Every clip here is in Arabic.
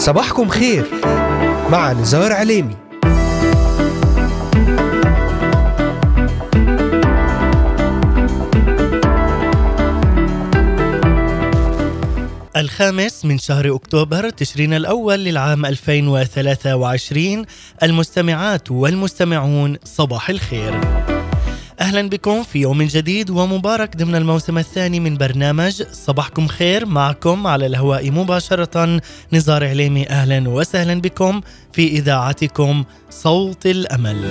صباحكم خير مع نزار عليمي. الخامس من شهر أكتوبر تشرين الأول للعام 2023 المستمعات والمستمعون صباح الخير. أهلا بكم في يوم جديد ومبارك ضمن الموسم الثاني من برنامج صباحكم خير معكم على الهواء مباشرة. نزار عليمي أهلا وسهلا بكم في إذاعتكم صوت الأمل.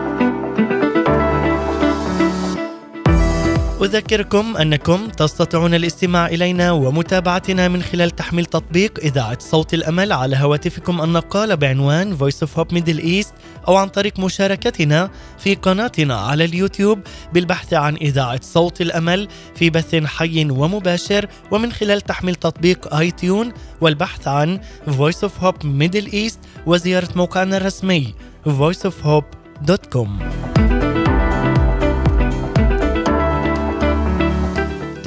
أذكركم أنكم تستطيعون الاستماع إلينا ومتابعتنا من خلال تحميل تطبيق إذاعة صوت الأمل على هواتفكم النقالة بعنوان Voice of Hope Middle East أو عن طريق مشاركتنا في قناتنا على اليوتيوب بالبحث عن إذاعة صوت الأمل في بث حي ومباشر ومن خلال تحميل تطبيق آي تيون والبحث عن Voice of Hope Middle East وزيارة موقعنا الرسمي voiceofhope.com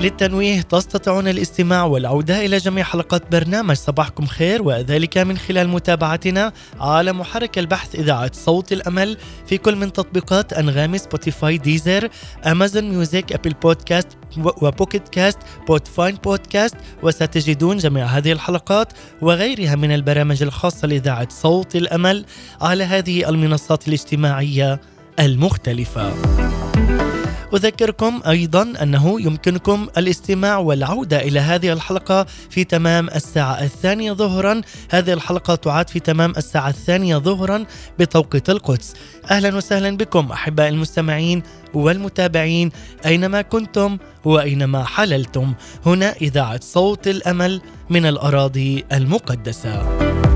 للتنويه تستطيعون الاستماع والعودة إلى جميع حلقات برنامج صباحكم خير وذلك من خلال متابعتنا على محرك البحث إذاعة صوت الأمل في كل من تطبيقات أنغامي Spotify Deezer Amazon Music Apple Podcast و Pocket Casts Podbean Podcast وستجدون جميع هذه الحلقات وغيرها من البرامج الخاصة لإذاعة صوت الأمل على هذه المنصات الاجتماعية المختلفة. أذكركم أيضا أنه يمكنكم الاستماع والعودة إلى هذه الحلقة في تمام الساعة الثانية ظهرا. هذه الحلقة تعاد في تمام الساعة الثانية ظهرا بتوقيت القدس. أهلا وسهلا بكم أحباء المستمعين والمتابعين أينما كنتم وأينما حللتم. هنا إذاعة صوت الأمل من الأراضي المقدسة.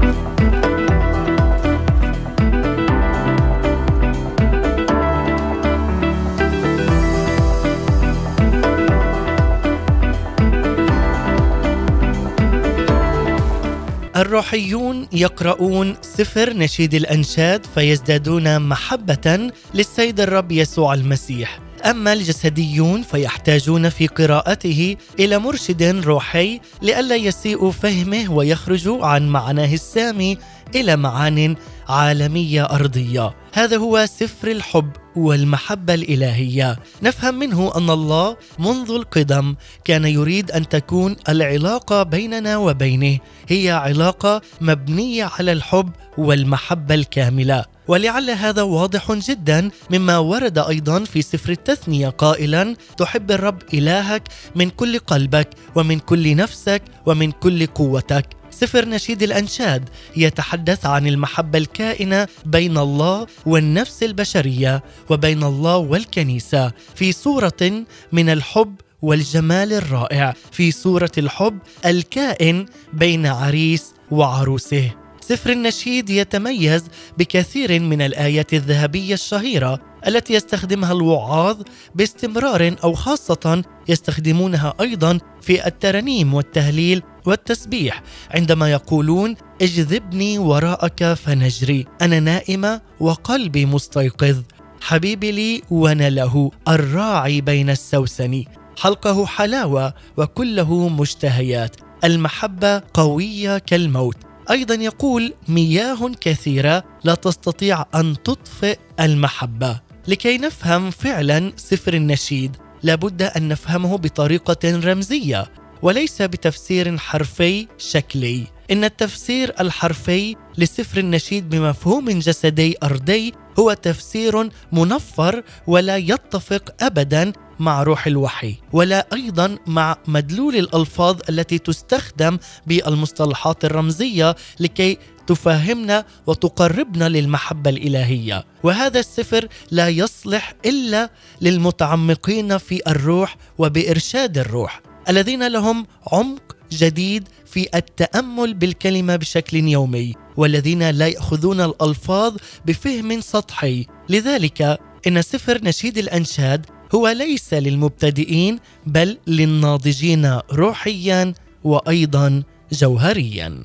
الروحيون يقرؤون سفر نشيد الأنشاد فيزدادون محبة للسيد الرب يسوع المسيح. أما الجسديون فيحتاجون في قراءته إلى مرشد روحي لئلا يسيء فهمه ويخرجوا عن معناه السامي إلى معان عالمية أرضية. هذا هو سفر الحب والمحبة الإلهية. نفهم منه أن الله منذ القدم كان يريد أن تكون العلاقة بيننا وبينه. هي علاقة مبنية على الحب والمحبة الكاملة. ولعل هذا واضح جدا مما ورد أيضا في سفر التثنية قائلا تحب الرب إلهك من كل قلبك ومن كل نفسك ومن كل قوتك. سفر نشيد الأنشاد يتحدث عن المحبة الكائنة بين الله والنفس البشرية وبين الله والكنيسة. في صورة من الحب والجمال الرائع. في صورة الحب الكائن بين عريس وعروسه. سفر النشيد يتميز بكثير من الآيات الذهبية الشهيرة التي يستخدمها الوعاظ باستمرار أو خاصة يستخدمونها أيضا في الترانيم والتهليل والتسبيح عندما يقولون اجذبني وراءك فنجري أنا نائمة وقلبي مستيقظ حبيبي لي وأنا له الراعي بين السوسن حلقه حلاوة وكله مشتهيات المحبة قوية كالموت. أيضا يقول مياه كثيرة لا تستطيع أن تطفئ المحبة. لكي نفهم فعلا سفر النشيد لابد أن نفهمه بطريقة رمزية وليس بتفسير حرفي شكلي. إن التفسير الحرفي لسفر النشيد بمفهوم جسدي أرضي هو تفسير منفر ولا يتفق ابدا مع روح الوحي ولا أيضا مع مدلول الألفاظ التي تستخدم بالمصطلحات الرمزية لكي تفهمنا وتقربنا للمحبة الإلهية. وهذا السفر لا يصلح إلا للمتعمقين في الروح وبإرشاد الروح الذين لهم عمق جديد في التأمل بالكلمة بشكل يومي والذين لا يأخذون الألفاظ بفهم سطحي. لذلك إن سفر نشيد الأنشاد هو ليس للمبتدئين بل للناضجين روحيا وأيضا جوهريا.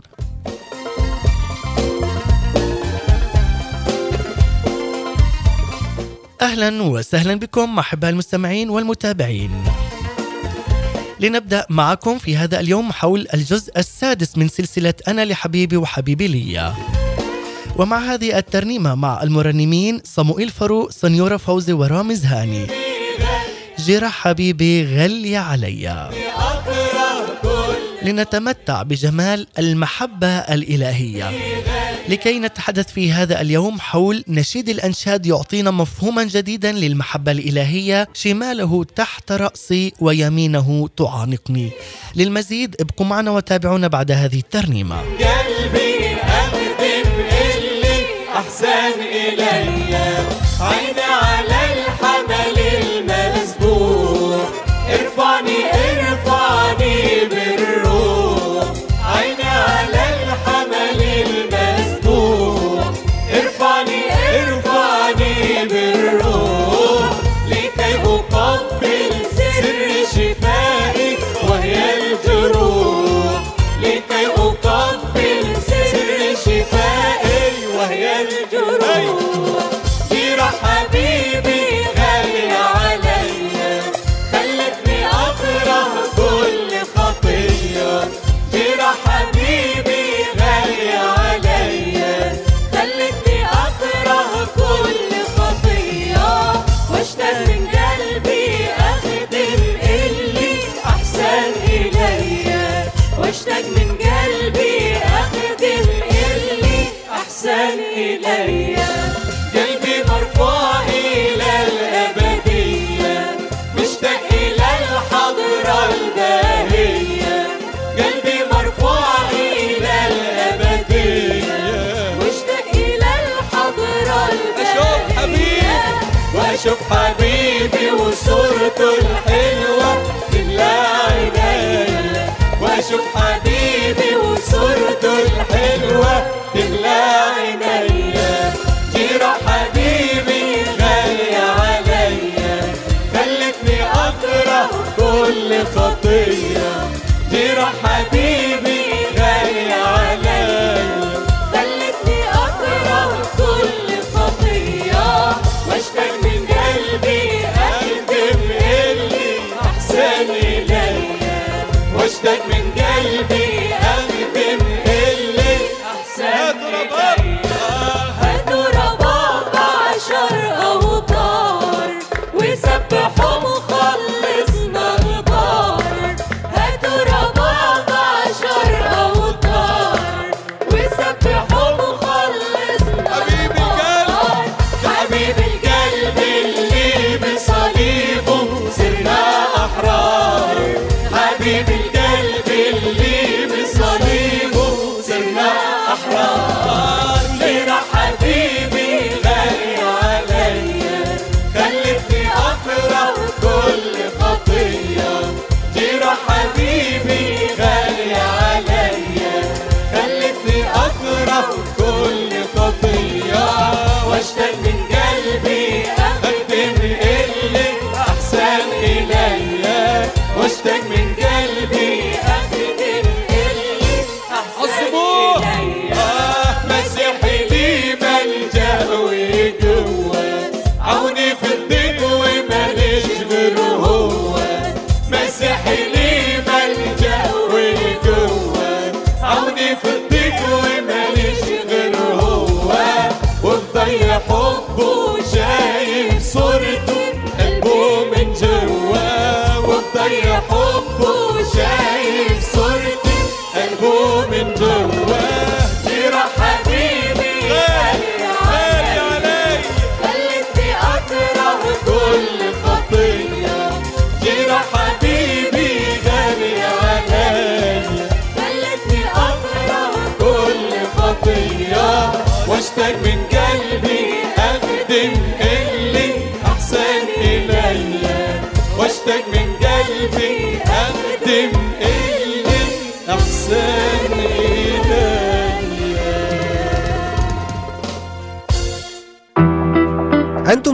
أهلا وسهلا بكم أحباء المستمعين والمتابعين. لنبدأ معكم في هذا اليوم حول الجزء السادس من سلسلة أنا لحبيبي وحبيبي لي ومع هذه الترنيمة مع المرنمين صموئيل فاروق سنيورة فوزي ورامز هاني جرح حبيبي غلي عليا. لنتمتع بجمال المحبة الإلهية. لكي نتحدث في هذا اليوم حول نشيد الأنشاد يعطينا مفهوما جديدا للمحبة الإلهية شماله تحت رأسي ويمينه تعانقني. للمزيد ابقوا معنا وتابعونا بعد هذه الترنيمة. قلبي اللي أحسن إلي.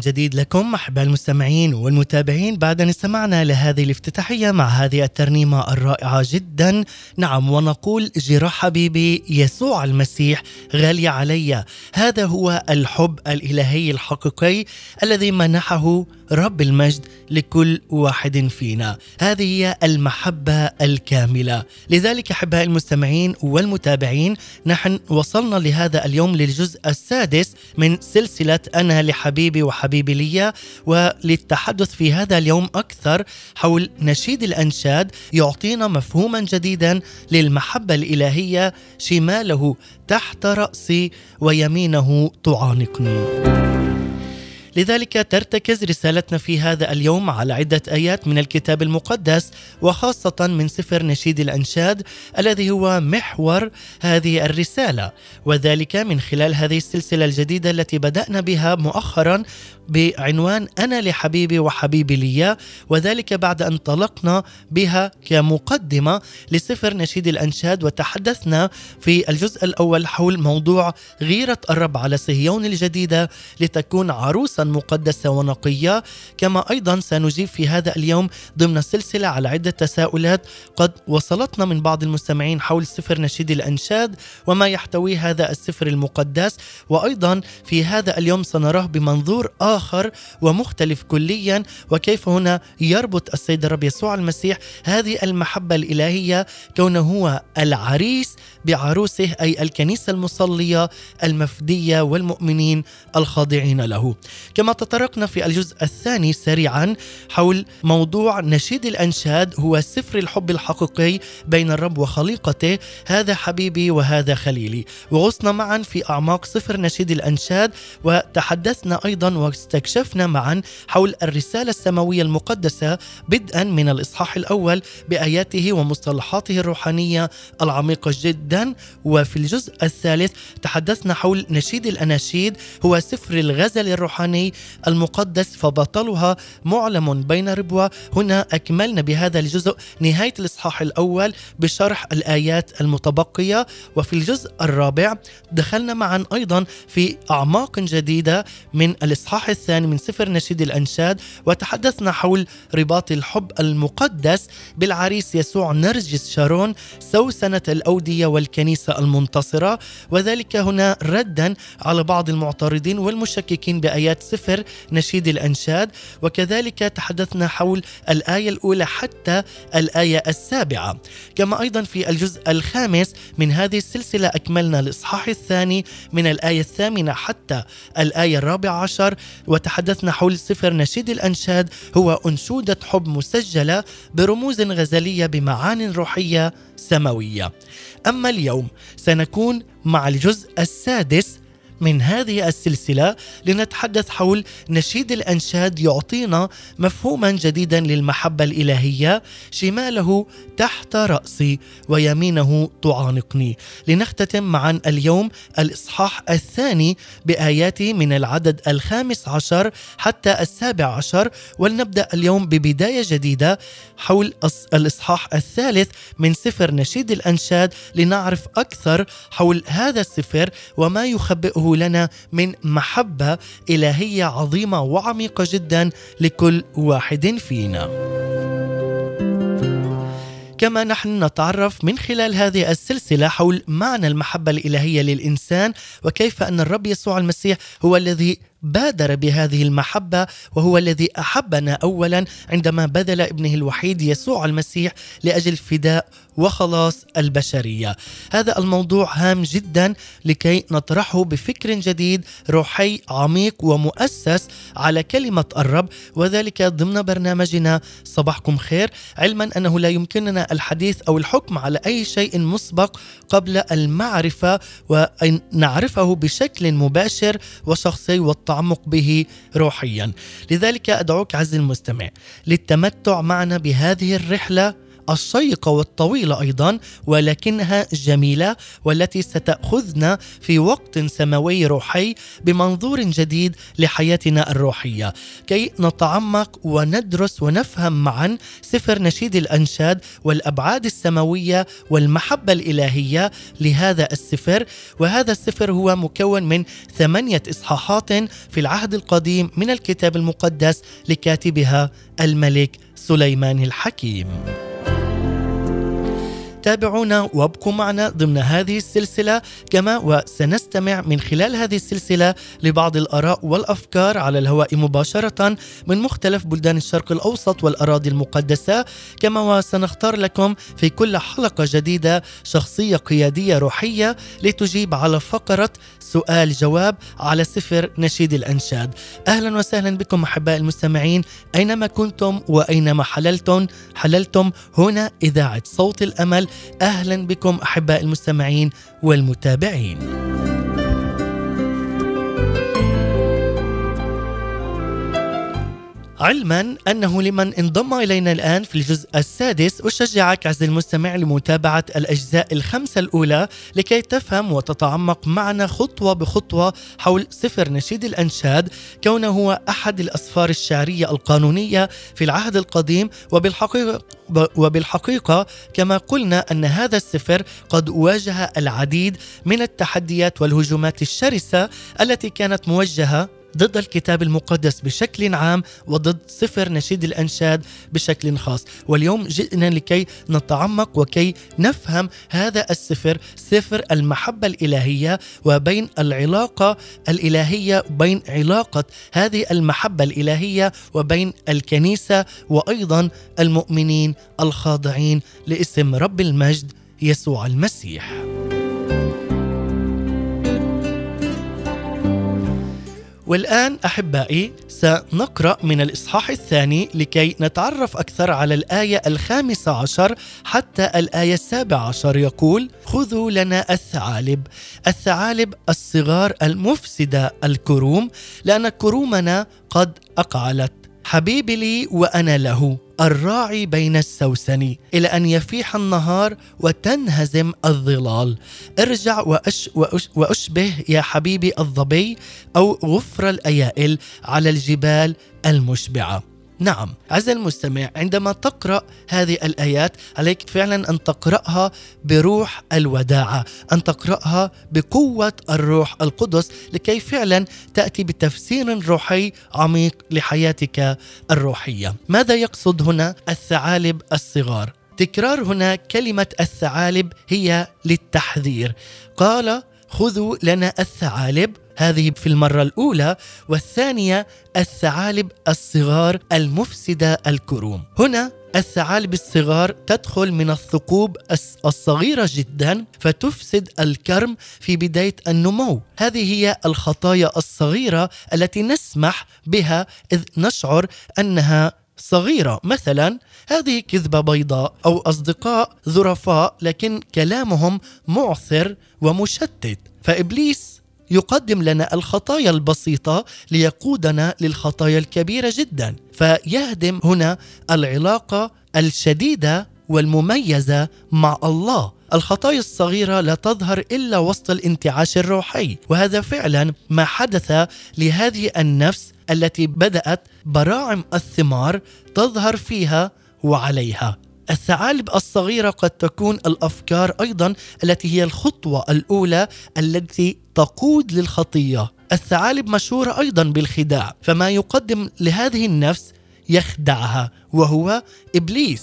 جديد لكم أحباء المستمعين والمتابعين بعد أن استمعنا لهذه الافتتاحية مع هذه الترنيمة الرائعة جدا نعم ونقول جراح حبيبي يسوع المسيح غالي علي. هذا هو الحب الإلهي الحقيقي الذي منحه رب المجد لكل واحد فينا. هذه هي المحبة الكاملة. لذلك أحباء المستمعين والمتابعين نحن وصلنا لهذا اليوم للجزء السادس من سلسلة أنا لحبيبي وحبيبي لي وللتحدث في هذا اليوم أكثر حول نشيد الأنشاد يعطينا مفهوما جديدا للمحبة الإلهية شماله تحت رأسي ويمينه تعانقني. لذلك ترتكز رسالتنا في هذا اليوم على عدة آيات من الكتاب المقدس وخاصة من سفر نشيد الأنشاد الذي هو محور هذه الرسالة وذلك من خلال هذه السلسلة الجديدة التي بدأنا بها مؤخرا بعنوان أنا لحبيبي وحبيبي لي وذلك بعد أن انطلقنا بها كمقدمة لسفر نشيد الأنشاد وتحدثنا في الجزء الأول حول موضوع غيرة الرب على صهيون الجديدة لتكون عروسا مقدسة ونقية. كما أيضا سنجيب في هذا اليوم ضمن السلسلة على عدة تساؤلات قد وصلتنا من بعض المستمعين حول سفر نشيد الأنشاد وما يحتوي هذا السفر المقدس. وأيضا في هذا اليوم سنراه بمنظور آخر ومختلف كليا وكيف هنا يربط السيد الرب يسوع المسيح هذه المحبة الإلهية كونه هو العريس بعروسه أي الكنيسة المصلية المفدية والمؤمنين الخاضعين له. كما تطرقنا في الجزء الثاني سريعا حول موضوع نشيد الأنشاد هو سفر الحب الحقيقي بين الرب وخليقته. هذا حبيبي وهذا خليلي. وغصنا معا في أعماق سفر نشيد الأنشاد وتحدثنا أيضا واستكشفنا معا حول الرسالة السماوية المقدسة بدءا من الإصحاح الأول بآياته ومصطلحاته الروحانية العميقة جدا. وفي الجزء الثالث تحدثنا حول نشيد الأناشيد هو سفر الغزل الروحاني المقدس فبطلها معلم بين ربوة. هنا أكملنا بهذا الجزء نهاية الإصحاح الأول بشرح الآيات المتبقية. وفي الجزء الرابع دخلنا معا أيضا في أعماق جديدة من الإصحاح الثاني من سفر نشيد الأنشاد. وتحدثنا حول رباط الحب المقدس بالعريس يسوع نرجس شارون سوسنة الأودية والكنيسة المنتصرة وذلك هنا ردا على بعض المعترضين والمشككين بآيات سفر نشيد الأنشاد. وكذلك تحدثنا حول الآية الأولى حتى الآية السابعة. كما أيضا في الجزء الخامس من هذه السلسلة أكملنا الإصحاح الثاني من الآية الثامنة حتى الآية الرابعة عشر. وتحدثنا حول سفر نشيد الأنشاد هو أنشودة حب مسجلة برموز غزلية بمعان روحية سماوية. أما اليوم سنكون مع الجزء السادس من هذه السلسلة لنتحدث حول نشيد الأنشاد يعطينا مفهوما جديدا للمحبة الإلهية شماله تحت رأسي ويمينه تعانقني. لنختتم معا اليوم الإصحاح الثاني بآياته من العدد الخامس عشر حتى السابع عشر ولنبدأ اليوم ببداية جديدة حول الإصحاح الثالث من سفر نشيد الأنشاد لنعرف أكثر حول هذا السفر وما يخبئه لنا من محبة إلهية عظيمة وعميقة جدا لكل واحد فينا. كما نحن نتعرف من خلال هذه السلسلة حول معنى المحبة الإلهية للإنسان وكيف أن الرب يسوع المسيح هو الذي بادر بهذه المحبة وهو الذي أحبنا اولا عندما بذل ابنه الوحيد يسوع المسيح لأجل فداء وخلاص البشرية. هذا الموضوع هام جدا لكي نطرحه بفكر جديد روحي عميق ومؤسس على كلمة الرب وذلك ضمن برنامجنا صباحكم خير علما أنه لا يمكننا الحديث أو الحكم على أي شيء مسبق قبل المعرفة وإن نعرفه بشكل مباشر وشخصي والتعمق به روحيا. لذلك أدعوك عز المستمع للتمتع معنا بهذه الرحلة الشيقة والطويلة أيضا ولكنها جميلة والتي ستأخذنا في وقت سماوي روحي بمنظور جديد لحياتنا الروحية. كي نتعمق وندرس ونفهم معا سفر نشيد الأنشاد والأبعاد السماوية والمحبة الإلهية لهذا السفر. وهذا السفر هو مكون من ثمانية إصحاحات في العهد القديم من الكتاب المقدس لكاتبها الملك سليمان الحكيم. تابعونا وابقوا معنا ضمن هذه السلسلة كما وسنستمع من خلال هذه السلسلة لبعض الآراء والأفكار على الهواء مباشرة من مختلف بلدان الشرق الأوسط والأراضي المقدسة. كما وسنختار لكم في كل حلقة جديدة شخصية قيادية روحية لتجيب على فقرة سؤال جواب على سفر نشيد الأنشاد. أهلا وسهلا بكم أحباء المستمعين. أينما كنتم وأينما حللتم حللتم هنا إذاعة صوت الأمل أهلا بكم احباء المستمعين والمتابعين. علما أنه لمن انضم إلينا الآن في الجزء السادس أشجعك عز المستمع لمتابعة الأجزاء الخمسة الأولى لكي تفهم وتتعمق معنا خطوة بخطوة حول سفر نشيد الأنشاد كونه هو أحد الأسفار الشعرية القانونية في العهد القديم وبالحقيقة وبالحقيقة كما قلنا أن هذا السفر قد واجه العديد من التحديات والهجومات الشرسة التي كانت موجهة ضد الكتاب المقدس بشكل عام وضد سفر نشيد الأنشاد بشكل خاص، واليوم جئنا لكي نتعمق وكي نفهم هذا السفر سفر المحبة الإلهية وبين العلاقة الإلهية بين علاقة هذه المحبة الإلهية وبين الكنيسة وأيضا المؤمنين الخاضعين لاسم رب المجد يسوع المسيح. والآن أحبائي سنقرأ من الإصحاح الثاني لكي نتعرف أكثر على الآية الخامسة عشر حتى الآية السابعة عشر. يقول خذوا لنا الثعالب. الثعالب الصغار المفسدة الكروم لأن كرومنا قد أقعلت. حبيبي لي وأنا له الراعي بين السوسن. إلى أن يفيح النهار وتنهزم الظلال. ارجع وأش وأش وأشبه يا حبيبي الظبي أو غفر الأيائل على الجبال المشبعة. نعم عز المستمع عندما تقرأ هذه الآيات عليك فعلا أن تقرأها بروح الوداعة أن تقرأها بقوة الروح القدس لكي فعلا تأتي بتفسير روحي عميق لحياتك الروحية. ماذا يقصد هنا الثعالب الصغار؟ تكرار هنا كلمة الثعالب هي للتحذير. قال خذوا لنا الثعالب هذه في المرة الأولى والثانية الثعالب الصغار المفسدة الكروم. هنا الثعالب الصغار تدخل من الثقوب الصغيرة جدا فتفسد الكرم في بداية النمو. هذه هي الخطايا الصغيرة التي نسمح بها إذ نشعر أنها صغيرة. مثلا هذه كذبة بيضاء أو أصدقاء ظرفاء لكن كلامهم معثر ومشتت. فإبليس يقدم لنا الخطايا البسيطة ليقودنا للخطايا الكبيرة جدا. فيهدم هنا العلاقة الشديدة والمميزة مع الله. الخطايا الصغيرة لا تظهر إلا وسط الانتعاش الروحي. وهذا فعلا ما حدث لهذه النفس التي بدأت براعم الثمار تظهر فيها وعليها. الثعالب الصغيرة قد تكون الأفكار أيضا التي هي الخطوة الأولى التي تقود للخطية. الثعالب مشهورة أيضا بالخداع فما يقدم لهذه النفس يخدعها وهو إبليس.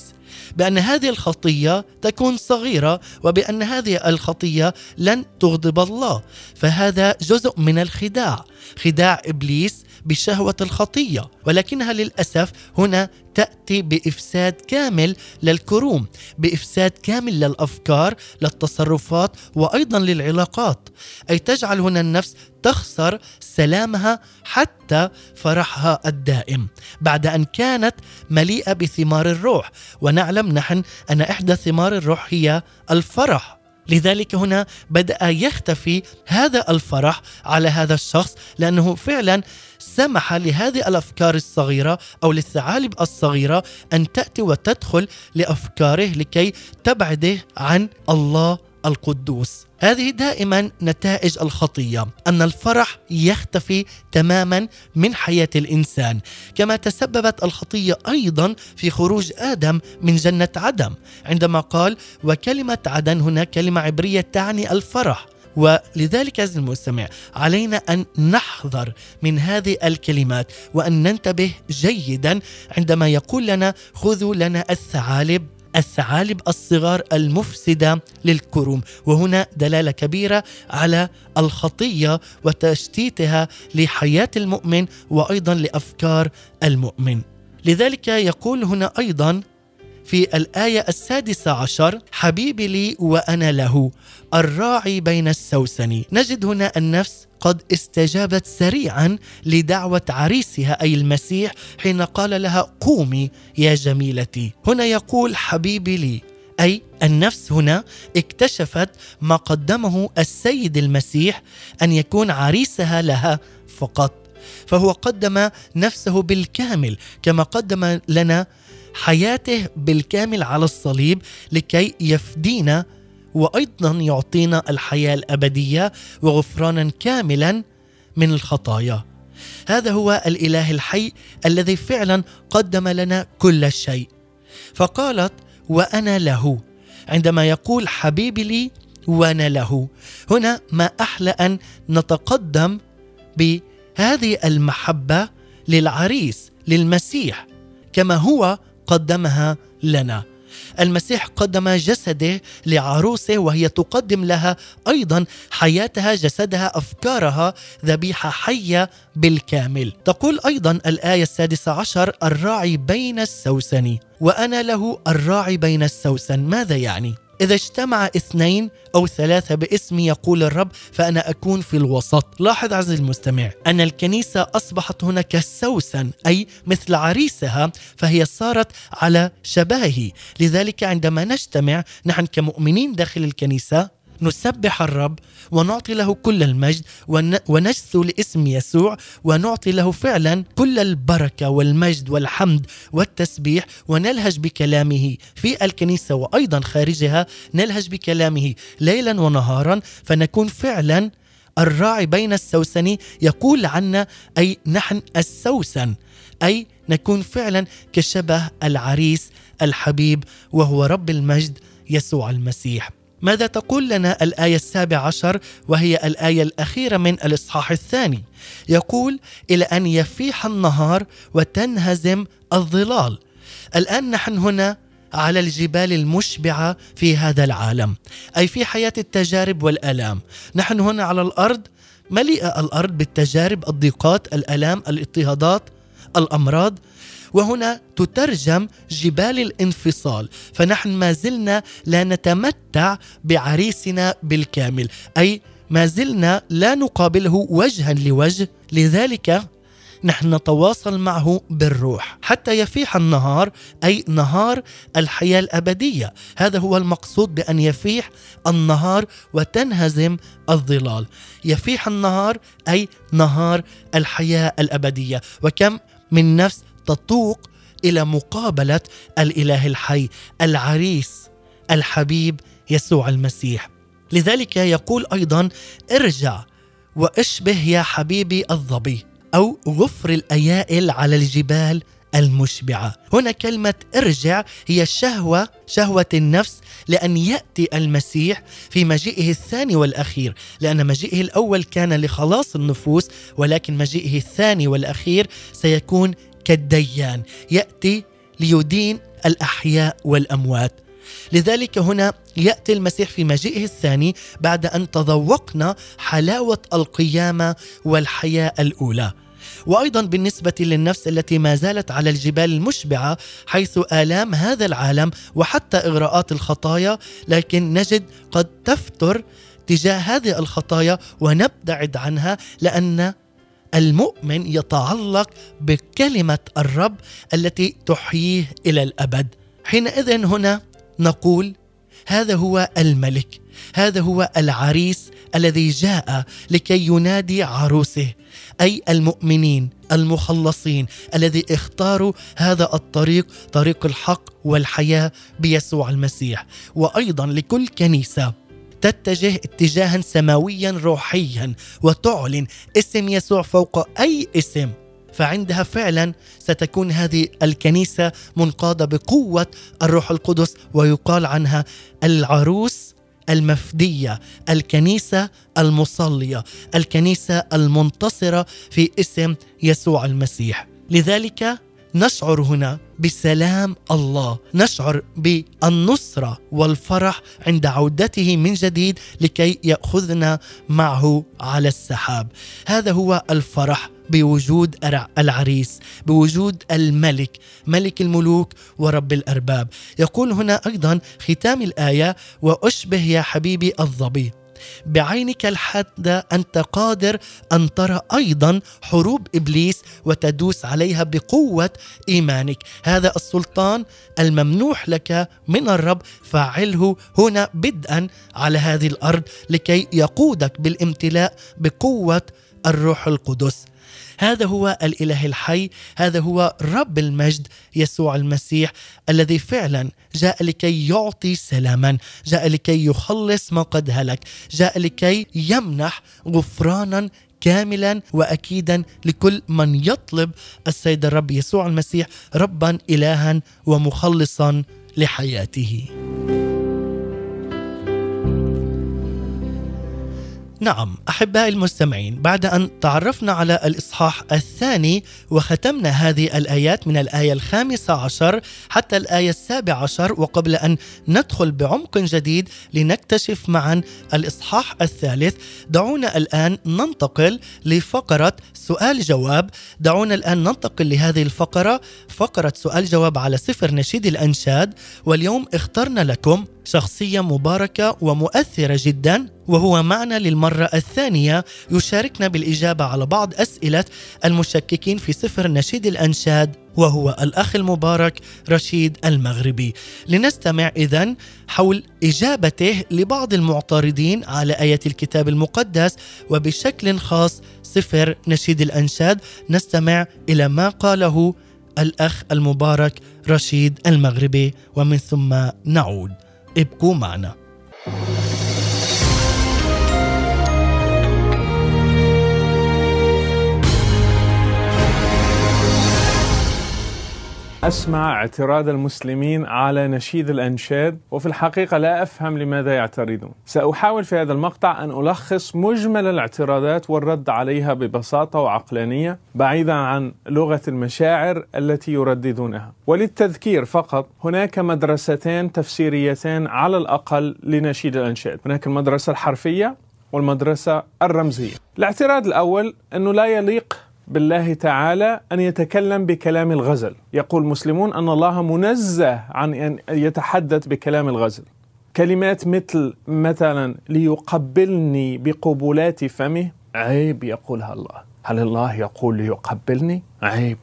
بأن هذه الخطية تكون صغيرة وبأن هذه الخطية لن تغضب الله فهذا جزء من الخداع. خداع إبليس بشهوة الخطية ولكنها للأسف هنا تأتي بإفساد كامل للكروم بإفساد كامل للأفكار للتصرفات وأيضا للعلاقات. أي تجعل هنا النفس تخسر سلامها حتى فرحها الدائم بعد أن كانت مليئة بثمار الروح. ونعلم نحن أن إحدى ثمار الروح هي الفرح. لذلك هنا بدأ يختفي هذا الفرح على هذا الشخص لأنه فعلا سمح لهذه الأفكار الصغيرة أو للثعالب الصغيرة أن تأتي وتدخل لأفكاره لكي تبعده عن الله القدوس. هذه دائما نتائج الخطية أن الفرح يختفي تماما من حياة الإنسان كما تسببت الخطية أيضا في خروج آدم من جنة عدن عندما قال وكلمة عدن هنا كلمة عبرية تعني الفرح. ولذلك عزيزي المستمع علينا أن نحذر من هذه الكلمات وأن ننتبه جيدا عندما يقول لنا خذوا لنا الثعالب الثعالب الصغار المفسدة للكروم. وهنا دلالة كبيرة على الخطية وتشتيتها لحياة المؤمن وأيضا لأفكار المؤمن. لذلك يقول هنا أيضا في الآية السادسة عشر حبيبي لي وأنا له الراعي بين السوسن. نجد هنا النفس قد استجابت سريعا لدعوة عريسها أي المسيح حين قال لها قومي يا جميلتي. هنا يقول حبيبي لي. أي النفس هنا اكتشفت ما قدمه السيد المسيح أن يكون عريسها لها فقط. فهو قدم نفسه بالكامل كما قدم لنا حياته بالكامل على الصليب لكي يفدينا وأيضا يعطينا الحياة الأبدية وغفرانا كاملا من الخطايا. هذا هو الإله الحي الذي فعلا قدم لنا كل شيء. فقالت وأنا له. عندما يقول حبيبي لي وأنا له. هنا ما أحلى أن نتقدم بهذه المحبة للعريس للمسيح كما هو قدمها لنا. المسيح قدم جسده لعروسه وهي تقدم لها أيضا حياتها جسدها أفكارها ذبيحة حية بالكامل. تقول أيضا الآية السادسة عشر الراعي بين السوسن وأنا له الراعي بين السوسن. ماذا يعني؟ إذا اجتمع اثنين أو ثلاثة باسمي يقول الرب فأنا أكون في الوسط. لاحظ عزيزي المستمع أن الكنيسة أصبحت هنا كالسوسن أي مثل عريسها فهي صارت على شبهه لذلك عندما نجتمع نحن كمؤمنين داخل الكنيسة نسبح الرب ونعطي له كل المجد ونجثو لاسم يسوع ونعطي له فعلا كل البركة والمجد والحمد والتسبيح ونلهج بكلامه في الكنيسة وأيضا خارجها نلهج بكلامه ليلا ونهارا فنكون فعلا الراعي بين السوسن. يقول عنا أي نحن السوسن أي نكون فعلا كشبه العريس الحبيب وهو رب المجد يسوع المسيح. ماذا تقول لنا الآية السابعة عشر وهي الآية الأخيرة من الإصحاح الثاني؟ يقول إلى أن يفيح النهار وتنهزم الظلال. الآن نحن هنا على الجبال المشبعة في هذا العالم أي في حياة التجارب والآلام. نحن هنا على الأرض مليئة الأرض بالتجارب الضيقات الآلام الاضطهادات الأمراض. وهنا تترجم جبال الانفصال. فنحن ما زلنا لا نتمتع بعريسنا بالكامل أي ما زلنا لا نقابله وجها لوجه. لذلك نحن نتواصل معه بالروح حتى يفيح النهار أي نهار الحياة الأبدية. هذا هو المقصود بأن يفيح النهار وتنهزم الظلال. يفيح النهار أي نهار الحياة الأبدية. وكم من نفس تتوق إلى مقابلة الإله الحي العريس الحبيب يسوع المسيح. لذلك يقول أيضا ارجع وأشبه يا حبيبي الظبي أو غفر الأيائل على الجبال المشبعة. هنا كلمة ارجع هي شهوة شهوة النفس لأن يأتي المسيح في مجيئه الثاني والأخير لأن مجيئه الأول كان لخلاص النفوس ولكن مجيئه الثاني والأخير سيكون كالديان يأتي ليدين الأحياء والأموات. لذلك هنا يأتي المسيح في مجيئه الثاني بعد أن تذوقنا حلاوة القيامة والحياة الأولى. وأيضا بالنسبة للنفس التي ما زالت على الجبال المشبعة حيث آلام هذا العالم وحتى إغراءات الخطايا لكن نجد قد تفتر تجاه هذه الخطايا ونبتعد عنها لأن المؤمن يتعلق بكلمة الرب التي تحييه إلى الأبد. حينئذ هنا نقول هذا هو الملك هذا هو العريس الذي جاء لكي ينادي عروسه أي المؤمنين المخلصين الذي اختاروا هذا الطريق طريق الحق والحياة بيسوع المسيح. وأيضا لكل كنيسة تتجه اتجاها سماويا روحيا وتعلن اسم يسوع فوق أي اسم. فعندها فعلا ستكون هذه الكنيسة منقادة بقوة الروح القدس ويقال عنها العروس المفدية الكنيسة المصلية الكنيسة المنتصرة في اسم يسوع المسيح. لذلك نشعر هنا بسلام الله. نشعر بالنصره والفرح عند عودته من جديد لكي يأخذنا معه على السحاب. هذا هو الفرح بوجود العريس بوجود الملك ملك الملوك ورب الأرباب. يقول هنا أيضا ختام الآية وأشبه يا حبيبي الظبي بعينك الحادة أنت قادر أن ترى أيضا حروب إبليس وتدوس عليها بقوة إيمانك. هذا السلطان الممنوح لك من الرب. فاعله هنا بدءا على هذه الأرض لكي يقودك بالامتلاء بقوة الروح القدس. هذا هو الإله الحي هذا هو رب المجد يسوع المسيح الذي فعلا جاء لكي يعطي سلاما جاء لكي يخلص ما قد هلك جاء لكي يمنح غفرانا كاملا واكيدا لكل من يطلب السيد الرب يسوع المسيح ربا الها ومخلصا لحياته. نعم أحبائي المستمعين بعد أن تعرفنا على الإصحاح الثاني وختمنا هذه الآيات من الآية الخامسة عشر حتى الآية السابعة عشر وقبل أن ندخل بعمق جديد لنكتشف معا الإصحاح الثالث دعونا الآن ننتقل لفقرة سؤال جواب. دعونا الآن ننتقل لهذه الفقرة فقرة سؤال جواب على سفر نشيد الأنشاد. واليوم اخترنا لكم شخصية مباركة ومؤثرة جدا وهو معنا للمرة الثانية. يشاركنا بالإجابة على بعض أسئلة المشككين في سفر نشيد الأنشاد وهو الأخ المبارك رشيد المغربي. لنستمع إذا حول إجابته لبعض المعترضين على آية الكتاب المقدس وبشكل خاص سفر نشيد الأنشاد. نستمع إلى ما قاله الأخ المبارك رشيد المغربي ومن ثم نعود. ابقوا أسمع اعتراض المسلمين على نشيد الأنشاد وفي الحقيقة لا أفهم لماذا يعترضون. سأحاول في هذا المقطع أن ألخص مجمل الاعتراضات والرد عليها ببساطة وعقلانية بعيدا عن لغة المشاعر التي يرددونها. وللتذكير فقط هناك مدرستين تفسيريتين على الأقل لنشيد الأنشاد. هناك المدرسة الحرفية والمدرسة الرمزية. الاعتراض الأول أنه لا يليق بالله تعالى أن يتكلم بكلام الغزل، يقول المسلمون أن الله منزه عن أن يتحدث بكلام الغزل. كلمات مثل مثلا ليقبلني بقبلات فمه عيب يقولها الله، هل الله يقول ليقبلني؟ عيب.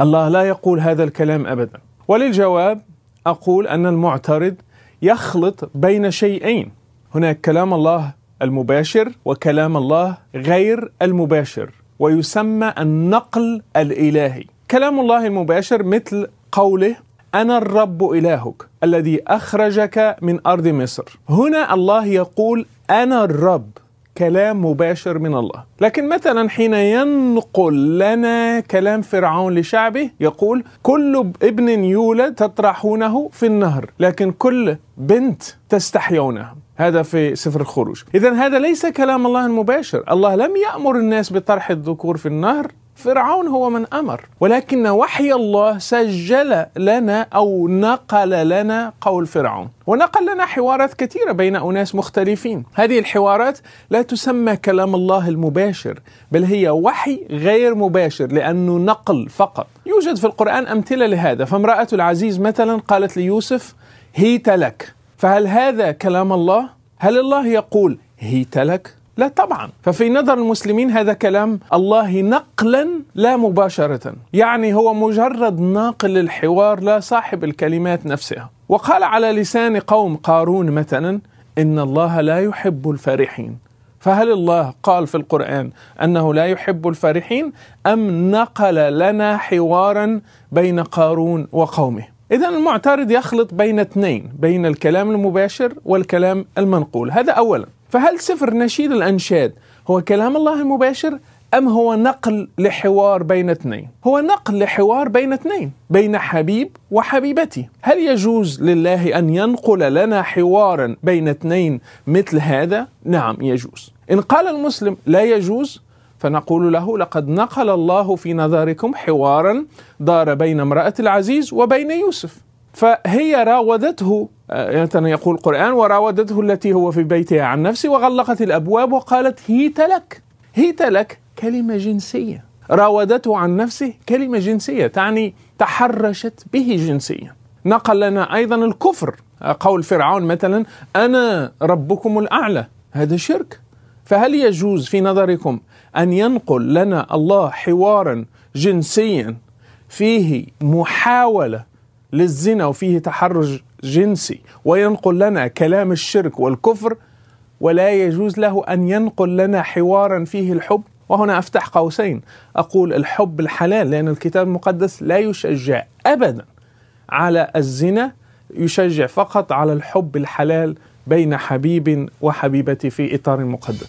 الله لا يقول هذا الكلام ابدا. وللجواب أقول أن المعترض يخلط بين شيئين، هناك كلام الله المباشر وكلام الله غير المباشر ويسمى النقل الإلهي. كلام الله المباشر مثل قوله أنا الرب إلهك الذي أخرجك من أرض مصر. هنا الله يقول أنا الرب كلام مباشر من الله لكن مثلا حين ينقل لنا كلام فرعون لشعبه يقول كل ابن يولد تطرحونه في النهر لكن كل بنت تستحيونها هذا في سفر الخروج. إذا هذا ليس كلام الله المباشر. الله لم يأمر الناس بطرح الذكور في النهر. فرعون هو من أمر. ولكن وحي الله سجل لنا أو نقل لنا قول فرعون. ونقل لنا حوارات كثيرة بين أناس مختلفين. هذه الحوارات لا تسمى كلام الله المباشر بل هي وحي غير مباشر لأنه نقل فقط. يوجد في القرآن أمثلة لهذا. فامرأة العزيز مثلا قالت ليوسف هيت لك. فهل هذا كلام الله؟ هل الله يقول هيت لك؟ لا طبعا. ففي نظر المسلمين هذا كلام الله نقلا لا مباشرة. يعني هو مجرد ناقل للحوار لا صاحب الكلمات نفسها. وقال على لسان قوم قارون مثلا إن الله لا يحب الفرحين. فهل الله قال في القرآن أنه لا يحب الفرحين؟ أم نقل لنا حوارا بين قارون وقومه؟ إذا المعترض يخلط بين اثنين بين الكلام المباشر والكلام المنقول هذا أولا فهل سفر نشيد الأنشاد هو كلام الله المباشر أم هو نقل لحوار بين اثنين؟ هو نقل لحوار بين اثنين بين حبيب وحبيبتي هل يجوز لله أن ينقل لنا حوارا بين اثنين مثل هذا؟ نعم يجوز إن قال المسلم لا يجوز فنقول له لقد نقل الله في نظركم حوارا دار بين امرأة العزيز وبين يوسف. فهي راودته مثلا يقول القرآن وراودته التي هو في بيتها عن نفسه وغلقت الأبواب وقالت هيت لك هيت لك كلمة جنسية. راودته عن نفسه كلمة جنسية تعني تحرشت به جنسيا. نقل لنا أيضا الكفر قول فرعون مثلا أنا ربكم الأعلى. هذا شرك. فهل يجوز في نظركم أن ينقل لنا الله حوارا جنسيا فيه محاولة للزنا وفيه تحرج جنسي وينقل لنا كلام الشرك والكفر ولا يجوز له أن ينقل لنا حوارا فيه الحب. وهنا أفتح قوسين. أقول الحب الحلال لأن الكتاب المقدس لا يشجع ابدا على الزنا يشجع فقط على الحب الحلال بين حبيب وحبيبه في إطار مقدس.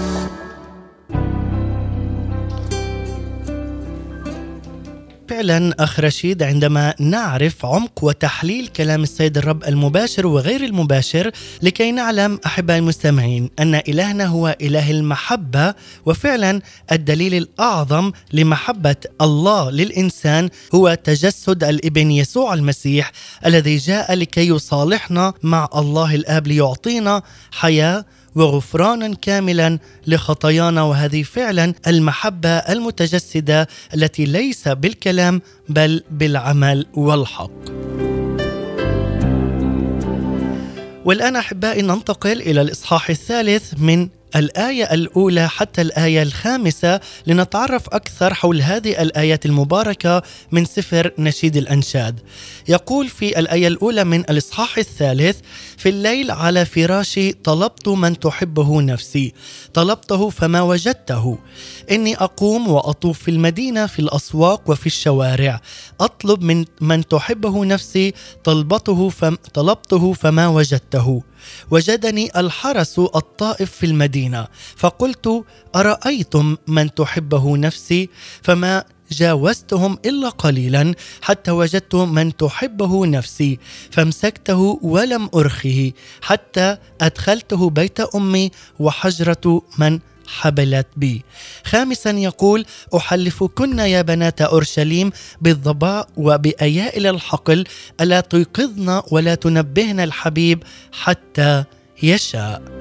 فعلا أخ رشيد عندما نعرف عمق وتحليل كلام السيد الرب المباشر وغير المباشر لكي نعلم أحبائي المستمعين أن إلهنا هو إله المحبة وفعلا الدليل الأعظم لمحبة الله للإنسان هو تجسد الإبن يسوع المسيح الذي جاء لكي يصالحنا مع الله الآب ليعطينا حياة وغفرانا كاملا لخطايانا وهذه فعلا المحبة المتجسدة التي ليس بالكلام بل بالعمل والحق. والآن أحبائي ننتقل إلى الإصحاح الثالث من الآية الأولى حتى الآية الخامسة لنتعرف أكثر حول هذه الآيات المباركة من سفر نشيد الأنشاد. يقول في الآية الأولى من الإصحاح الثالث: في الليل على فراشي طلبت من تحبه نفسي، طلبته فما وجدته. إني أقوم وأطوف في المدينة في الأسواق وفي الشوارع، أطلب من من تحبه نفسي طلبته فم طلبته فما وجدته. وجدني الحرس الطائف في المدينة فقلت أرأيتم من تحبه نفسي؟ فما جاوزتهم إلا قليلا حتى وجدت من تحبه نفسي فامسكته ولم أرخه حتى أدخلته بيت أمي وحجرة من حبلت بي. خامسا يقول أحلفكن يا بنات أورشليم بالضباء وبأيائل الحقل ألا تيقظن ولا تنبهن الحبيب حتى يشاء.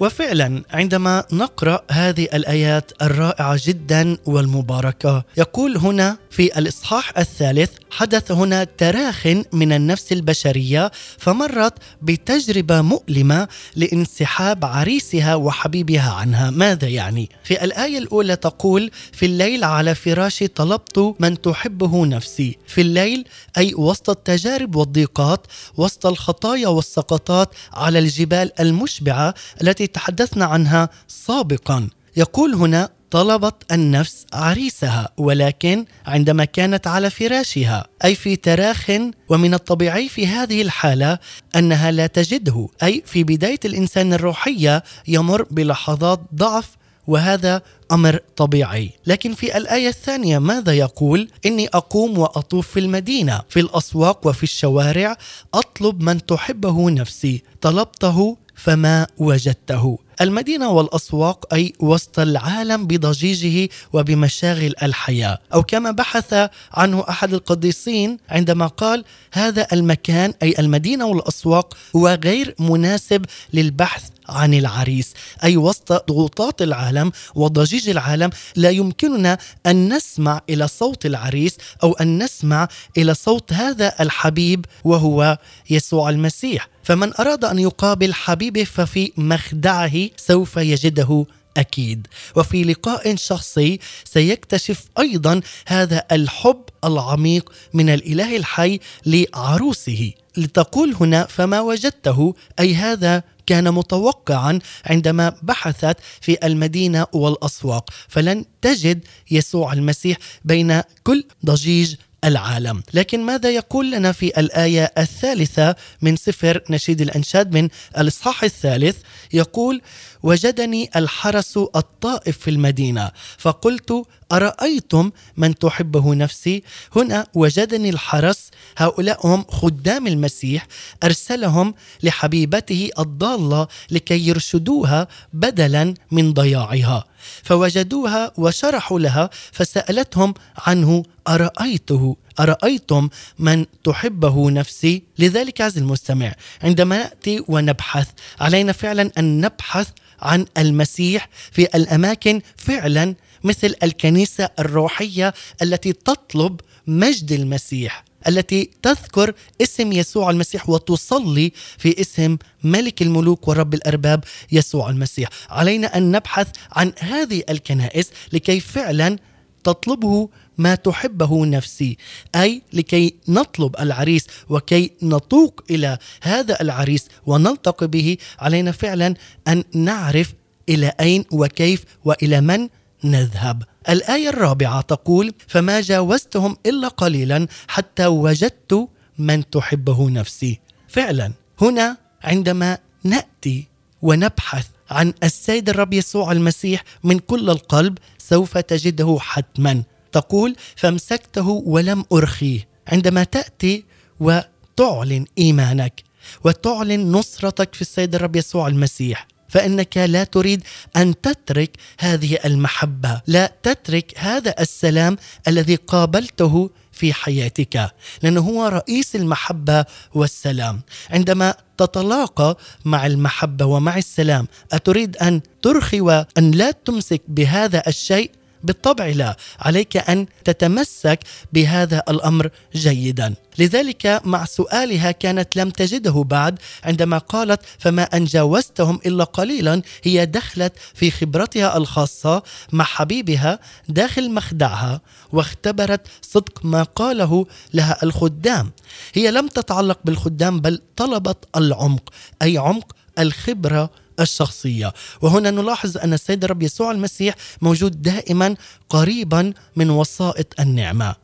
وفعلا عندما نقرأ هذه الآيات الرائعة جدا والمباركة يقول هنا في الإصحاح الثالث حدث هنا تراخ من النفس البشرية فمرت بتجربة مؤلمة لانسحاب عريسها وحبيبها عنها. ماذا يعني؟ في الآية الأولى تقول في الليل على فراشي طلبت من تحبه نفسي. في الليل أي وسط التجارب والضيقات وسط الخطايا والسقطات على الجبال المشبعة التي تحدثنا عنها سابقا. يقول هنا طلبت النفس عريسها ولكن عندما كانت على فراشها أي في تراخ ومن الطبيعي في هذه الحالة أنها لا تجده أي في بداية الإنسان الروحية يمر بلحظات ضعف وهذا أمر طبيعي. لكن في الآية الثانية ماذا يقول؟ إني أقوم وأطوف في المدينة في الأسواق وفي الشوارع أطلب من تحبه نفسي طلبته فما وجدته. المدينة والأسواق أي وسط العالم بضجيجه وبمشاغل الحياة. أو كما بحث عنه أحد القديسين عندما قال هذا المكان أي المدينة والأسواق هو غير مناسب للبحث عن العريس. أي وسط ضغوطات العالم وضجيج العالم لا يمكننا أن نسمع إلى صوت العريس أو أن نسمع إلى صوت هذا الحبيب وهو يسوع المسيح. فمن أراد أن يقابل حبيبه ففي مخدعه سوف يجده أكيد. وفي لقاء شخصي سيكتشف أيضا هذا الحب العميق من الإله الحي لعروسه. لتقول هنا فما وجدته أي هذا كان متوقعا عندما بحثت في المدينة والأسواق. فلن تجد يسوع المسيح بين كل ضجيج العالم. لكن ماذا يقول لنا في الآية الثالثة من سفر نشيد الأنشاد من الإصحاح الثالث؟ يقول وجدني الحرس الطائف في المدينة فقلت أرأيتم من تحبه نفسي؟ هنا وجدني الحرس هؤلاء هم خدام المسيح أرسلهم لحبيبته الضالة لكي يرشدوها بدلا من ضياعها. فوجدوها وشرحوا لها فسألتهم عنه أرأيته؟ أرأيتم من تحبه نفسي؟ لذلك عز المستمع عندما نأتي ونبحث علينا فعلا أن نبحث عن المسيح في الأماكن فعلا مثل الكنيسة الروحية التي تطلب مجد المسيح التي تذكر اسم يسوع المسيح وتصلي في اسم ملك الملوك ورب الأرباب يسوع المسيح. علينا أن نبحث عن هذه الكنائس لكي فعلا تطلبه ما تحبه نفسي. أي لكي نطلب العريس وكي نطوق إلى هذا العريس ونلتقي به علينا فعلا أن نعرف إلى أين وكيف وإلى من نذهب. الآية الرابعة تقول فما جاوزتهم إلا قليلا حتى وجدت من تحبه نفسي. فعلا هنا عندما نأتي ونبحث عن السيد الرب يسوع المسيح من كل القلب سوف تجده حتما. تقول فامسكته ولم أرخيه عندما تأتي وتعلن إيمانك وتعلن نصرتك في السيد الرب يسوع المسيح فإنك لا تريد أن تترك هذه المحبة لا تترك هذا السلام الذي قابلته في حياتك لأنه هو رئيس المحبة والسلام. عندما تتلاقى مع المحبة ومع السلام أتريد أن ترخي وأن لا تمسك بهذا الشيء؟ بالطبع لا. عليك أن تتمسك بهذا الأمر جيدا. لذلك مع سؤالها كانت لم تجده بعد عندما قالت فما أن جاوزتهم إلا قليلا هي دخلت في خبرتها الخاصة مع حبيبها داخل مخدعها واختبرت صدق ما قاله لها الخدام. هي لم تتعلق بالخدام بل طلبت العمق أي عمق الخبرة الشخصية. وهنا نلاحظ أن السيد الرب يسوع المسيح موجود دائما قريبا من وسائط النعمة.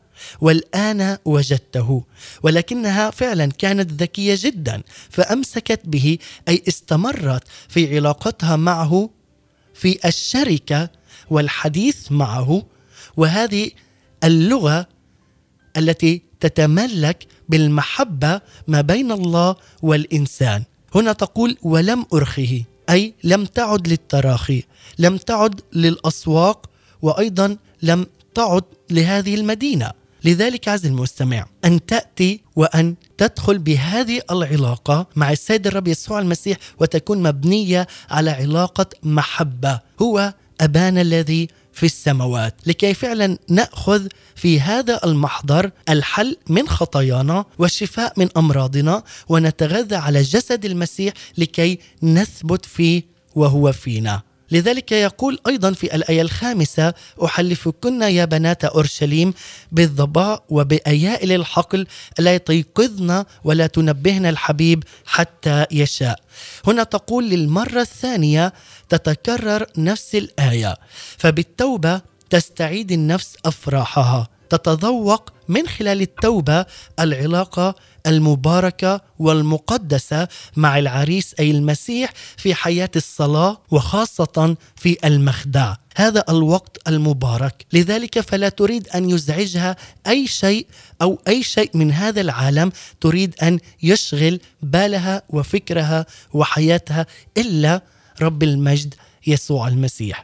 والآن وجدته ولكنها فعلا كانت ذكية جدا فأمسكت به أي استمرت في علاقتها معه في الشركة والحديث معه. وهذه اللغة التي تتملك بالمحبة ما بين الله والإنسان. هنا تقول ولم أرخه أي لم تعد للتراخي لم تعد للأسواق وأيضا لم تعد لهذه المدينة. لذلك عز المستمع أن تأتي وأن تدخل بهذه العلاقة مع السيد الرب يسوع المسيح وتكون مبنية على علاقة محبة. هو أبانا الذي في السماوات لكي فعلا نأخذ في هذا المحضر الحل من خطايانا والشفاء من أمراضنا ونتغذى على جسد المسيح لكي نثبت فيه وهو فينا. لذلك يقول أيضا في الآية الخامسة أحلفكن يا بنات أورشليم بالظباء وبأيائل الحقل لا تيقظن ولا تنبهن الحبيب حتى يشاء. هنا تقول للمرة الثانية تتكرر نفس الآية فبالتوبة تستعيد النفس أفراحها تتذوق من خلال التوبة العلاقة المباركة والمقدسة مع العريس أي المسيح في حياة الصلاة وخاصة في المخدع هذا الوقت المبارك. لذلك فلا تريد أن يزعجها أي شيء أو أي شيء من هذا العالم تريد أن يشغل بالها وفكرها وحياتها إلا رب المجد يسوع المسيح.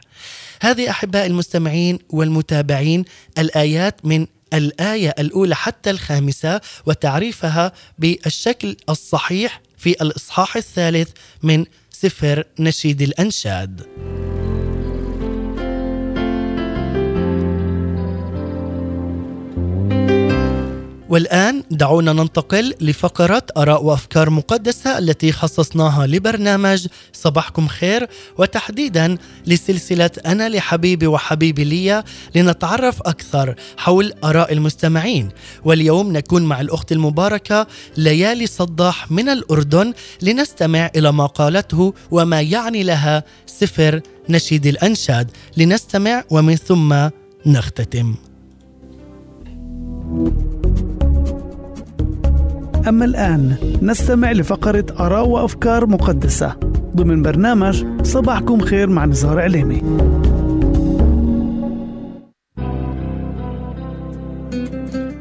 هذه احباء المستمعين والمتابعين الآيات من الآية الأولى حتى الخامسة وتعريفها بالشكل الصحيح في الإصحاح الثالث من سفر نشيد الأنشاد. والآن دعونا ننتقل لفقرة آراء وأفكار مقدسة التي خصصناها لبرنامج صباحكم خير وتحديدا لسلسلة أنا لحبيبي وحبيبي لي لنتعرف أكثر حول آراء المستمعين واليوم نكون مع الأخت المباركة ليالي صداح من الأردن لنستمع إلى ما قالته وما يعني لها سفر نشيد الأنشاد لنستمع ومن ثم نختتم. thank you أما الآن نستمع لفقرة آراء وأفكار مقدسة. ضمن برنامج صباحكم خير مع نزار عليمي.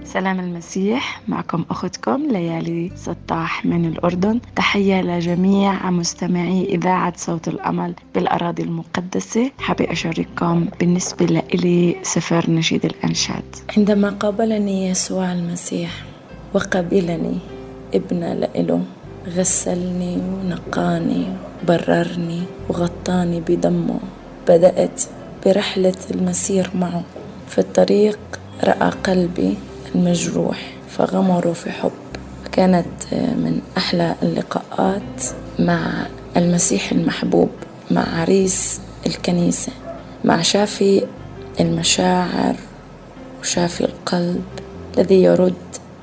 سلام المسيح معكم أختكم ليالي سطاح من الأردن. تحية لجميع مستمعي إذاعة صوت الأمل بالأراضي المقدسة. حابة أشارككم بالنسبة لإلي سفر نشيد الأنشاد. عندما قابلني يسوع المسيح وقبلني. ابن لإله غسلني ونقاني بررني وغطاني بدمه. بدأت برحلة المسير معه. في الطريق رأى قلبي المجروح فغمره في حب. كانت من أحلى اللقاءات مع المسيح المحبوب مع عريس الكنيسة مع شافي المشاعر وشافي القلب الذي يرد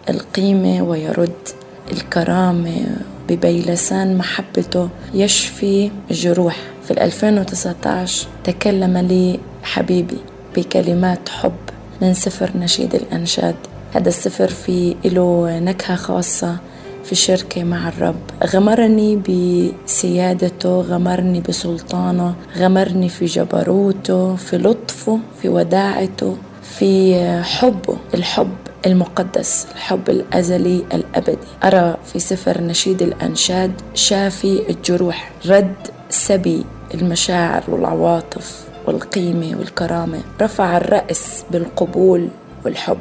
القيمة ويرد الكرامة ببيلسان محبته يشفي الجروح في 2019 تكلم لي حبيبي بكلمات حب من سفر نشيد الأنشاد. هذا السفر فيه له نكهة خاصة في شركة مع الرب. غمرني بسيادته غمرني بسلطانه غمرني في جبروته في لطفه في وداعته في حبه الحب المقدس الحب الأزلي الأبدي. أرى في سفر نشيد الأنشاد شافي الجروح رد سبي المشاعر والعواطف والقيمة والكرامة. رفع الرأس بالقبول والحب.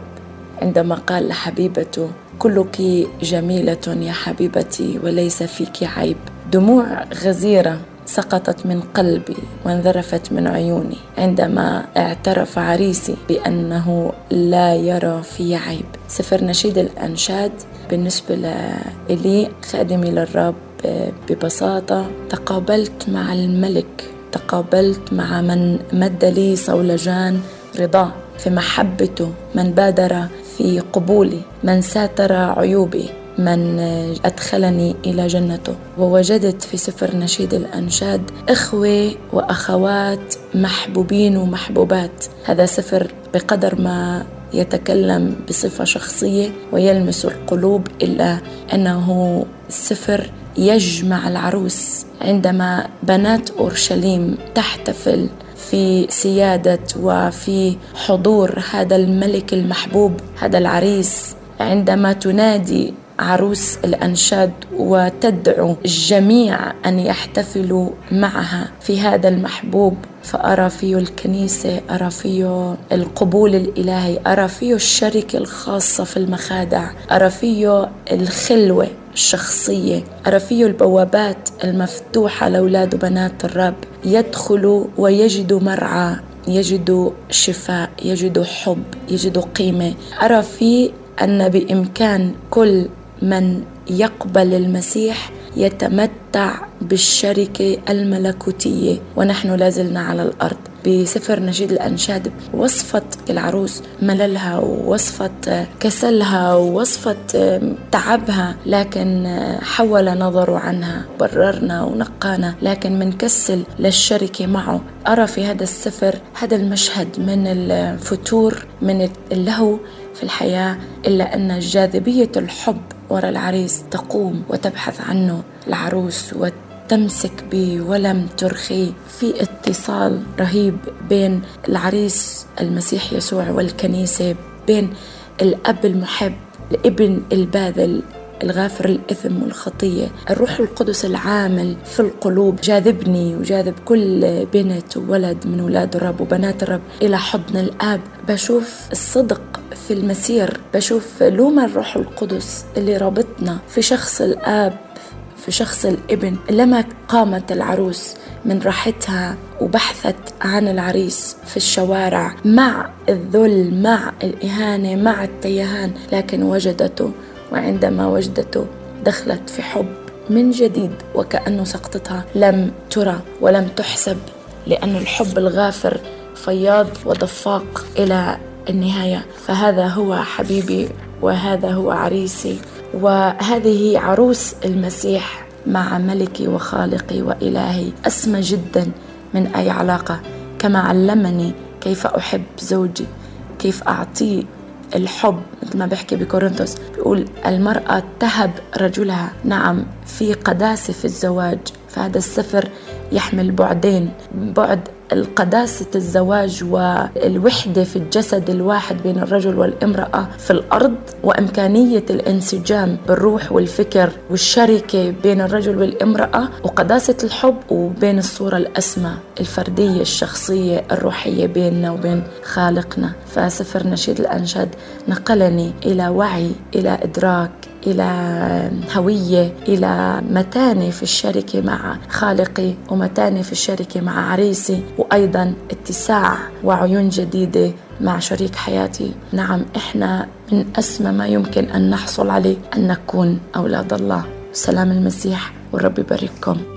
عندما قال لحبيبته كلك جميلة يا حبيبتي وليس فيك عيب. دموع غزيرة سقطت من قلبي وانذرفت من عيوني عندما اعترف عريسي بأنه لا يرى في عيب. سفر نشيد الأنشاد بالنسبة لي خادمي للرب ببساطة تقابلت مع الملك تقابلت مع من مد لي صولجان رضاه في محبته من بادر في قبولي من ساتر عيوبي. من أدخلني إلى جنته. ووجدت في سفر نشيد الأنشاد إخوة وأخوات محبوبين ومحبوبات. هذا سفر بقدر ما يتكلم بصفة شخصية ويلمس القلوب إلا أنه سفر يجمع العروس. عندما بنات أورشليم تحتفل في سيادة وفي حضور هذا الملك المحبوب هذا العريس عندما تنادي عروس الأنشاد وتدعو الجميع أن يحتفلوا معها في هذا المحبوب فأرى فيه الكنيسة أرى فيه القبول الإلهي أرى فيه الشركة الخاصة في المخادع أرى فيه الخلوة الشخصية أرى فيه البوابات المفتوحة لأولاد وبنات الرب. يدخلوا ويجدوا مرعى يجدوا شفاء يجدوا حب يجدوا قيمة. أرى فيه أن بإمكان كل من يقبل المسيح يتمتع بالشركة الملكوتية ونحن لازلنا على الأرض. بسفر نشيد الأنشاد وصفة العروس مللها ووصفة كسلها ووصفة تعبها لكن حول نظره عنها بررنا ونقانا. لكن منكسل للشركة معه. أرى في هذا السفر هذا المشهد من الفتور من اللهو في الحياة إلا أن جاذبية الحب وراء العريس تقوم وتبحث عنه. العروس وتمسك به ولم ترخيه في اتصال رهيب بين العريس المسيح يسوع والكنيسة بين الأب المحب الابن الباذل الغافر الإثم والخطية. الروح القدس العامل في القلوب جاذبني وجاذب كل بنت وولد من أولاد الرب وبنات الرب إلى حضن الآب. بشوف الصدق في المسير. بشوف لوم الروح القدس اللي رابطنا في شخص الآب في شخص الإبن. لما قامت العروس من راحتها وبحثت عن العريس في الشوارع مع الذل مع الإهانة مع التيهان لكن وجدته وعندما وجدته دخلت في حب من جديد وكأنه سقطتها لم ترى ولم تحسب لأن الحب الغافر فياض ودفاق إلى النهاية. فهذا هو حبيبي وهذا هو عريسي وهذه عروس المسيح مع ملكي وخالقي وإلهي. أسمى جدا من أي علاقة. كما علمني كيف أحب زوجي كيف أعطيه الحب مثل ما بيحكي بكورنثوس بيقول المرأة تهب رجلها. نعم في قداسة في الزواج فهذا السفر يحمل بعدين. بعد القداسة الزواج والوحدة في الجسد الواحد بين الرجل والامرأة في الأرض وإمكانية الانسجام بالروح والفكر والشركة بين الرجل والامرأة وقداسة الحب وبين الصورة الأسمى الفردية الشخصية الروحية بيننا وبين خالقنا. فسفر نشيد الأنشاد نقلني إلى وعي إلى إدراك إلى هوية إلى متانة في الشركة مع خالقي ومتانة في الشركة مع عريسي وأيضا اتساع وعيون جديدة مع شريك حياتي. نعم إحنا من أسمى ما يمكن أن نحصل عليه أن نكون أولاد الله. سلام المسيح والرب يبارككم.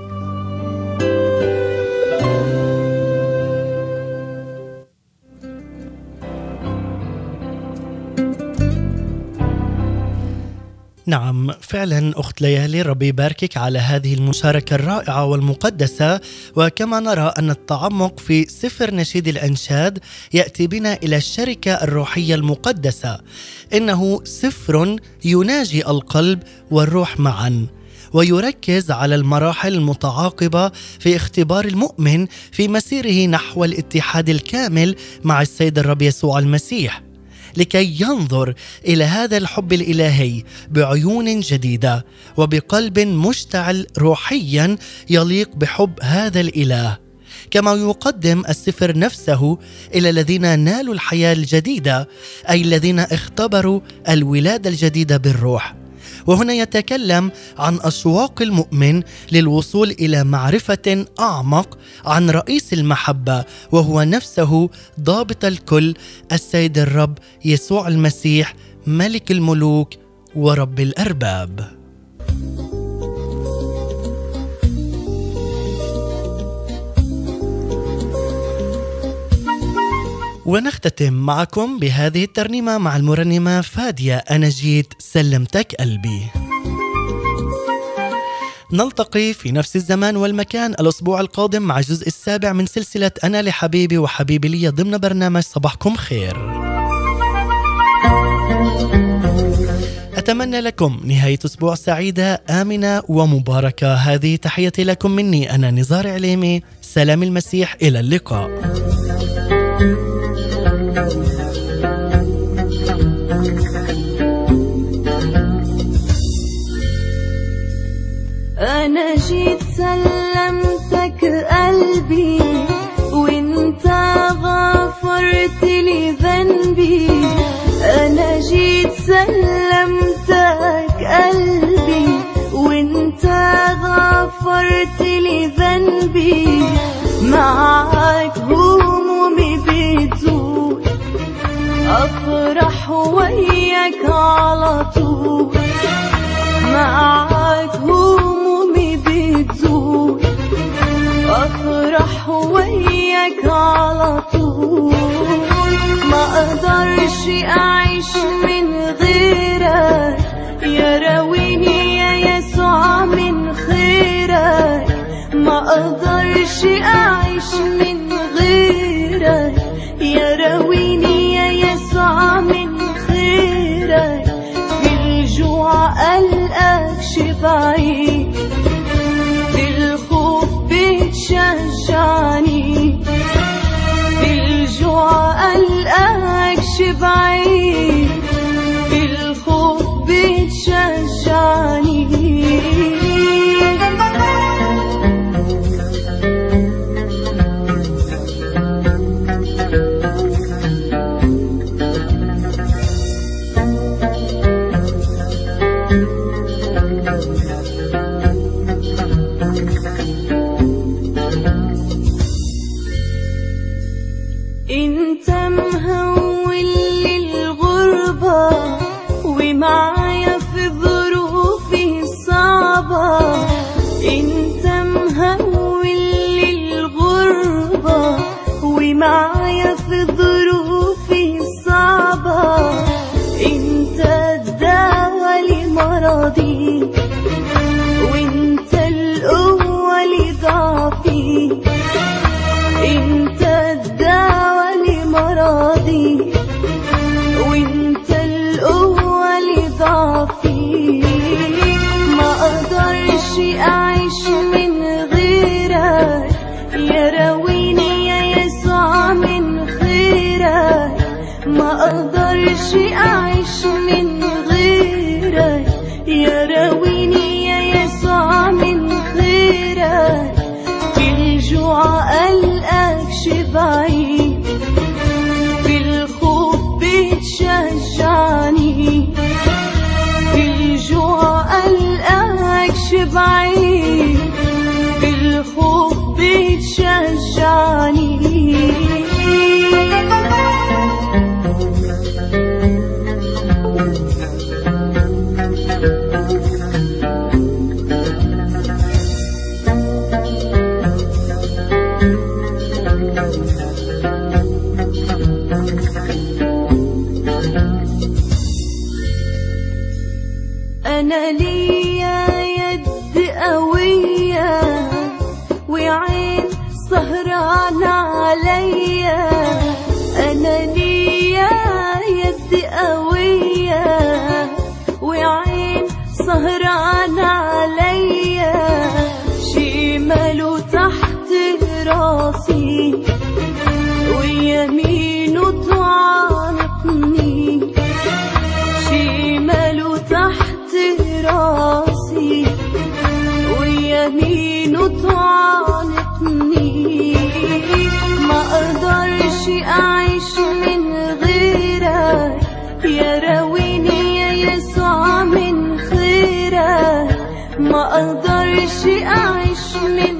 نعم فعلا أخت ليالي ربي يباركك على هذه المشاركة الرائعة والمقدسة. وكما نرى أن التعمق في سفر نشيد الأنشاد يأتي بنا إلى الشركة الروحية المقدسة. إنه سفر يناجي القلب والروح معا ويركز على المراحل المتعاقبة في اختبار المؤمن في مسيره نحو الاتحاد الكامل مع السيد الرب يسوع المسيح. لكي ينظر إلى هذا الحب الإلهي بعيون جديدة وبقلب مشتعل روحيا يليق بحب هذا الإله. كما يقدم السفر نفسه إلى الذين نالوا الحياة الجديدة أي الذين اختبروا الولادة الجديدة بالروح. وهنا يتكلم عن أشواق المؤمن للوصول إلى معرفة أعمق عن رئيس المحبة وهو نفسه ضابط الكل السيد الرب يسوع المسيح ملك الملوك ورب الأرباب. ونختتم معكم بهذه الترنيمة مع المرنمة فادية أنا جيت سلمتك قلبي. نلتقي في نفس الزمان والمكان الأسبوع القادم مع الجزء السابع من سلسلة أنا لحبيبي وحبيبي لي ضمن برنامج صباحكم خير. أتمنى لكم نهاية أسبوع سعيدة آمنة ومباركة. هذه تحيتي لكم مني أنا نزار عليمي. سلام المسيح إلى اللقاء. أنا جيت سلمتك قلبي وإنت غفرت لي ذنبي. أنا جيت سلمتك قلبي وإنت غفرت لي ذنبي. معاك همومي أفرح وياك على طول. معاك همومي بتزول. أفرح وياك على طول. ما أقدرش أعيش من غيرك. يا راويني يا يسوع من خيرك. ما أقدرش أعيش من غيرك. يا راويني și ما أقدرش اعيش من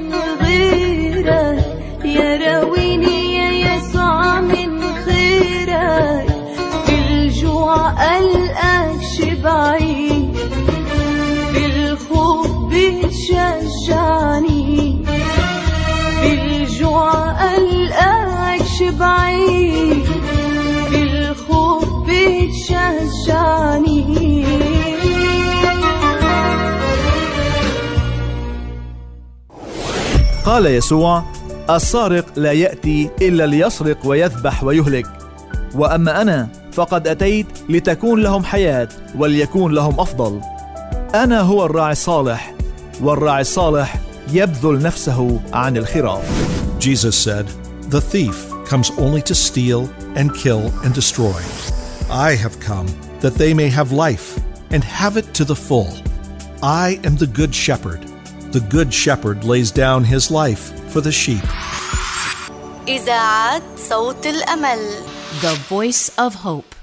قال يسوع السارق لا يأتي إلا ليسرق ويذبح ويهلك وأما أنا فقد أتيت لتكون لهم حياة وليكون لهم أفضل أنا هو الراعي الصالح والراعي الصالح يبذل نفسه عن الخراف Jesus said, The thief comes only to steal and kill and destroy. I have come that they may have life and have it to the full. I am the good shepherd. The good shepherd lays down his life for the sheep. إذاعة صوت الأمل The Voice of Hope